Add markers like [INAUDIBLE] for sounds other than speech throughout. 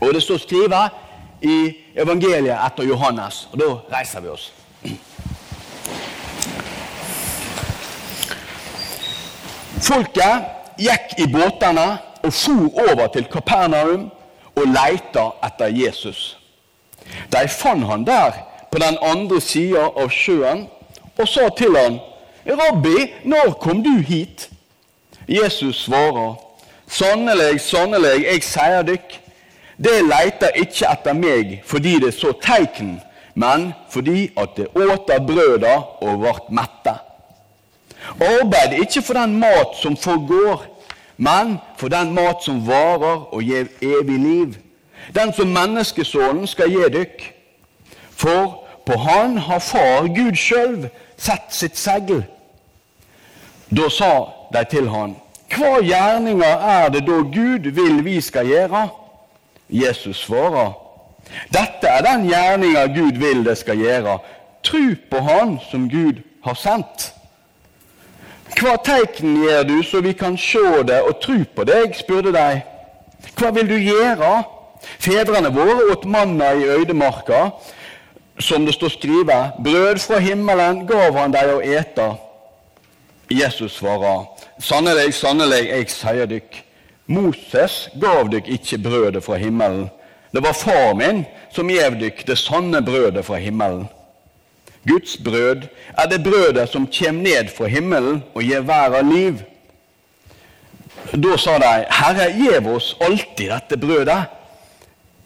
Og det står skrevet i evangeliet etter Johannes. Og da reiser vi oss. Folket gikk i båtene og for over til Kapernaum og leita etter Jesus. De fant han der på den andre sida av sjøen og sa til han, 'Rabbi, når kom du hit?' Jesus svarer, 'Sannelig, sannelig, jeg sier dykk, det leiter ikke etter meg fordi det så teiken, men fordi at det åt av brøda og vart mette.' Arbeid ikke for den mat som forgår, men for den mat som varer og gir evig liv. Den som menneskesonen skal gi dykk. For på han har Far Gud sjøl sett sitt segl. Da sa de til han, Hva gjerninger er det da Gud vil vi skal gjøre? Jesus svarer, Dette er den gjerninga Gud vil det skal gjøre. Tru på Han som Gud har sendt. Hva teikn gjør du så vi kan se det og tro på deg? spurte de. Hva vil du gjøre? Fedrene våre åt manna i øydemarka, som det står skrevet. Brød fra himmelen gav han dem å ete. Jesus svarer, sannelig, sannelig, jeg sier dykk, Moses gav dykk ikke brødet fra himmelen. Det var far min som gjev dykk det sanne brødet fra himmelen. Guds brød er det brødet som kommer ned fra himmelen og gir verden liv. Da sa de, Herre, gjev oss alltid dette brødet.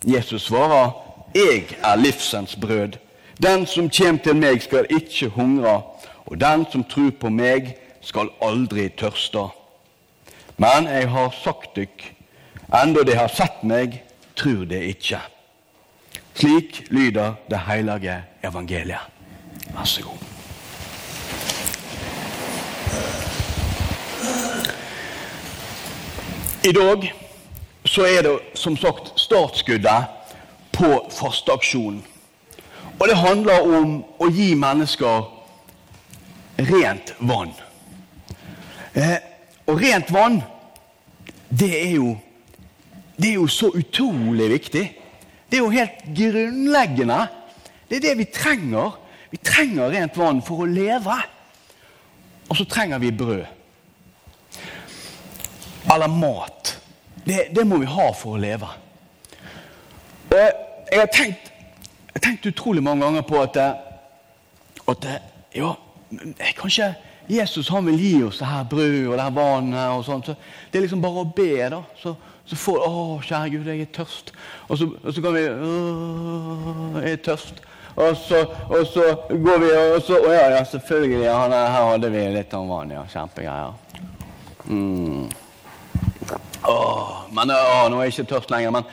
Jesus svarer, Jeg er livsens brød. Den som kommer til meg, skal ikke hungre, og den som tror på meg, skal aldri tørste. Men jeg har sagt dykk, enda de har sett meg, tror de ikke. Slik lyder det hellige evangeliet. Vær så god. I dag så er det som sagt startskuddet på fasteaksjonen. Og det handler om å gi mennesker rent vann. Eh, og rent vann, det er jo det er jo så utrolig viktig. Det er jo helt grunnleggende. Det er det vi trenger. Vi trenger rent vann for å leve. Og så trenger vi brød. Eller mat. Det, det må vi ha for å leve. Jeg har tenkt, jeg har tenkt utrolig mange ganger på at, at ja, kanskje Jesus han vil gi oss det her brødet og det her vannet. og sånt. Så det er liksom bare å be. da. Så, så får Å, kjære Gud, jeg er tørst. Og så, og så kan vi Å, jeg er tørst. Og så, og så går vi og så, Å ja, ja, selvfølgelig. Ja, her hadde vi litt av vann. Ja, kjempegreier. Mm. Åh, men åh, nå er jeg ikke tørst lenger. Men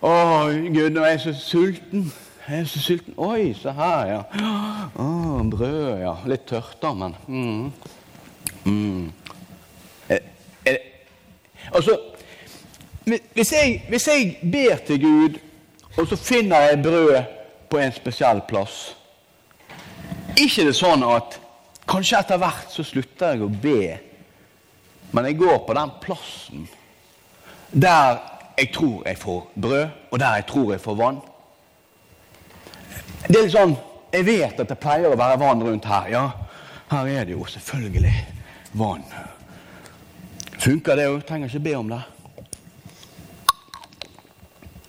å, Gud, nå er jeg så sulten. Jeg er så sulten. Oi, se her, ja. Å, brød, ja. Litt tørt, da, men mm. Mm. Er, er, altså, hvis jeg, hvis jeg ber til Gud, og så finner jeg brød på en spesiell plass ikke det sånn at kanskje etter hvert så slutter jeg å be, men jeg går på den plassen der jeg tror jeg får brød, og der jeg tror jeg får vann. Det er litt sånn Jeg vet at det pleier å være vann rundt her. Ja, her er det jo selvfølgelig vann. Funker det òg? Trenger ikke be om det.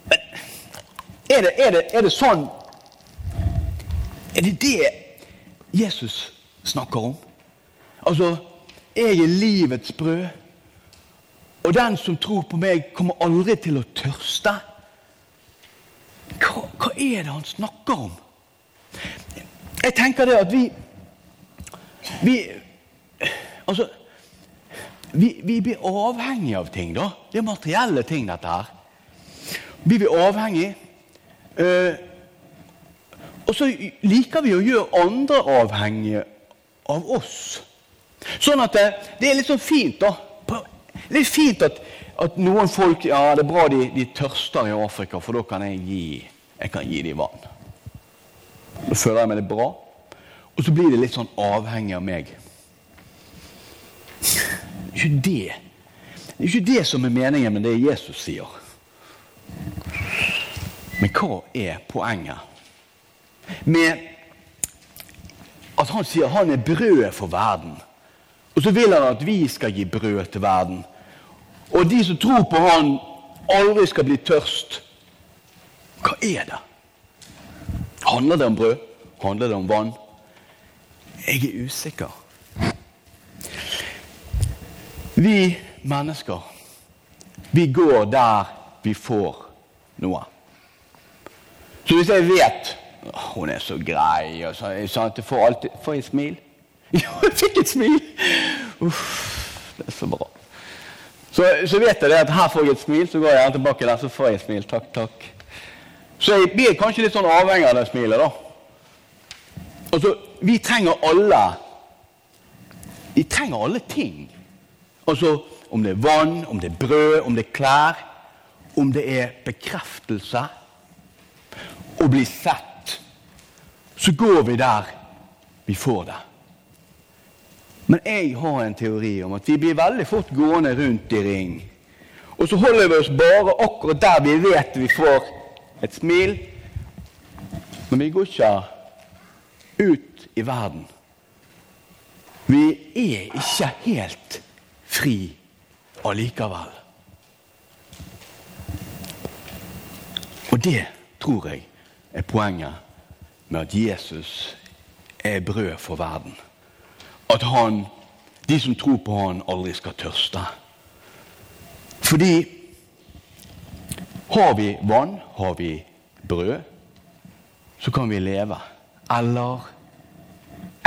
Men er det, er det, er det sånn Er det det Jesus snakker om? Altså, jeg er livets brød. Og den som tror på meg, kommer aldri til å tørste. Hva, hva, er det han snakker om? Jeg tenker det at vi Vi Altså vi, vi blir avhengige av ting, da. Det er materielle ting, dette her. Vi blir avhengige. Eh, og så liker vi å gjøre andre avhengige av oss. Sånn at det, det er litt sånn fint, da. Er fint at, at noen folk Ja, det er bra de, de, tørster i Afrika, for da kan jeg gi jeg kan gi dem vann. Da føler jeg meg det bra. Og så blir det litt sånn avhengig av meg. Det er ikke det. Det er ikke det som er meningen med det Jesus sier. Men hva er poenget med at han sier han er brødet for verden? Og så vil han at vi skal gi brød til verden. Og de som tror på han, aldri skal bli tørst. Hva er det? Handler det om brød? Handler det om vann? Jeg er usikker. Vi mennesker, vi går der vi får noe. Så hvis jeg vet hun er så grei og så, jeg får alltid Får jeg smil? [LAUGHS] Jo, jeg fikk et smil! Uff, det er så bra. Så, så vet jeg det at her får jeg et smil, så går jeg tilbake der, så får jeg et smil. Takk, takk. Så jeg blir kanskje litt sånn avhengig av det smilet, da. Altså, vi trenger alle Vi trenger alle ting. Altså om det er vann, om det er brød, om det er klær, om det er bekreftelse å bli sett, så går vi der vi får det. Men jeg har en teori om at vi blir veldig fort gående rundt i ring. Og så holder vi oss bare akkurat der vi vet vi får et smil. Men vi går ikke ut i verden. Vi er ikke helt fri allikevel. Og det tror jeg er poenget med at Jesus er brød for verden. At han, de som tror på han, aldri skal tørste. Fordi har vi vann, har vi brød, så kan vi leve. Eller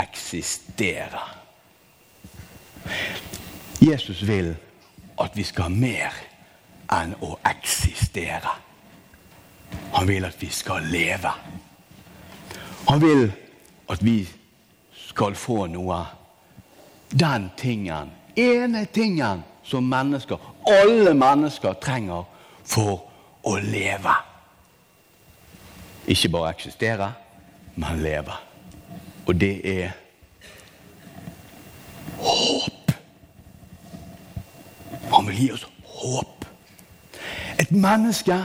eksistere. Jesus vil at vi skal ha mer enn å eksistere. Han vil at vi skal leve. Han vil at vi skal få noe. Den tingen, ene tingen som mennesker, alle mennesker, trenger for å leve. Ikke bare eksistere, men leve. Og det er håp. Han vil gi oss håp. Et menneske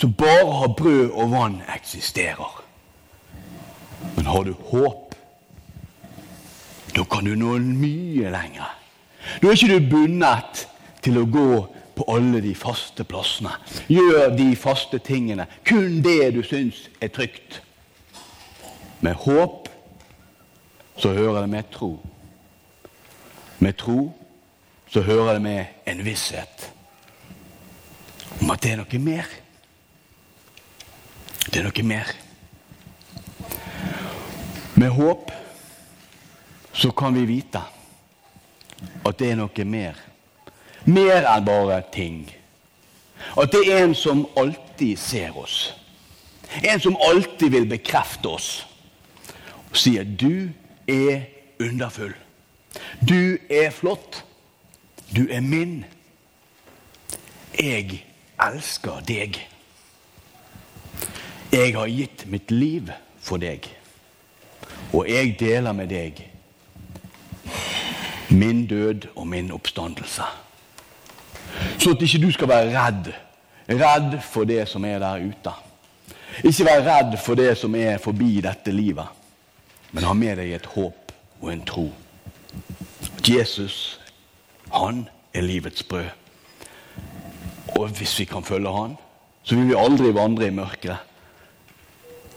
som bare har brød og vann, eksisterer. Men har du håp, da kan du nå mye lenger. Da er ikke du bundet til å gå på alle de faste plassene. Gjør de faste tingene. Kun det du syns er trygt. Med håp så hører det med tro. Med tro så hører det med en visshet om at det er noe mer. Det er noe mer. Med håp så kan vi vite at det er noe mer. Mer enn bare ting. At det er en som alltid ser oss. En som alltid vil bekrefte oss. Og sier 'du er underfull'. Du er flott. Du er min. Jeg elsker deg. Jeg har gitt mitt liv for deg, og jeg deler med deg min død og min oppstandelse. Så at ikke du skal være redd. Redd for det som er der ute. Ikke være redd for det som er forbi dette livet, men ha med deg et håp og en tro. Jesus, han er livets brød. Og hvis vi kan følge han, så vil vi aldri vandre i mørket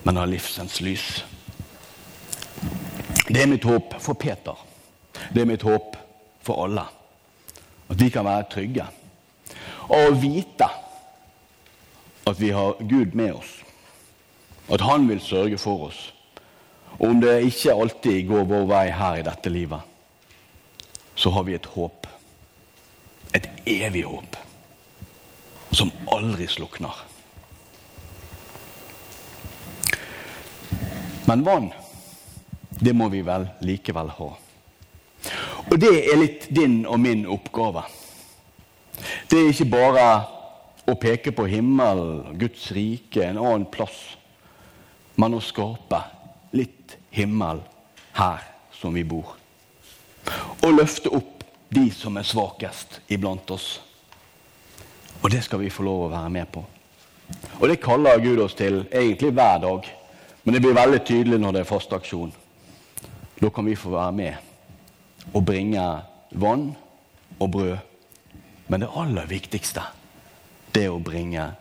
men ha livsens lys. Det er mitt håp for Peter. Det er mitt håp for alle. At vi kan være trygge. Og vite at vi har Gud med oss. At Han vil sørge for oss. Og om det ikke alltid går vår vei her i dette livet, så har vi et håp. Et evig håp. Som aldri slukner. Men vann, det må vi vel likevel ha. Og det er litt din og min oppgave. Det er ikke bare å peke på himmelen, Guds rike, en annen plass, men å skape litt himmel her som vi bor. Og løfte opp de som er svakest iblant oss. Og det skal vi få lov å være med på. Og det kaller Gud oss til egentlig hver dag. Men det blir veldig tydelig når det er fast aksjon. Da kan vi få være med og bringe vann og brød. Men det aller viktigste, det er å bringe.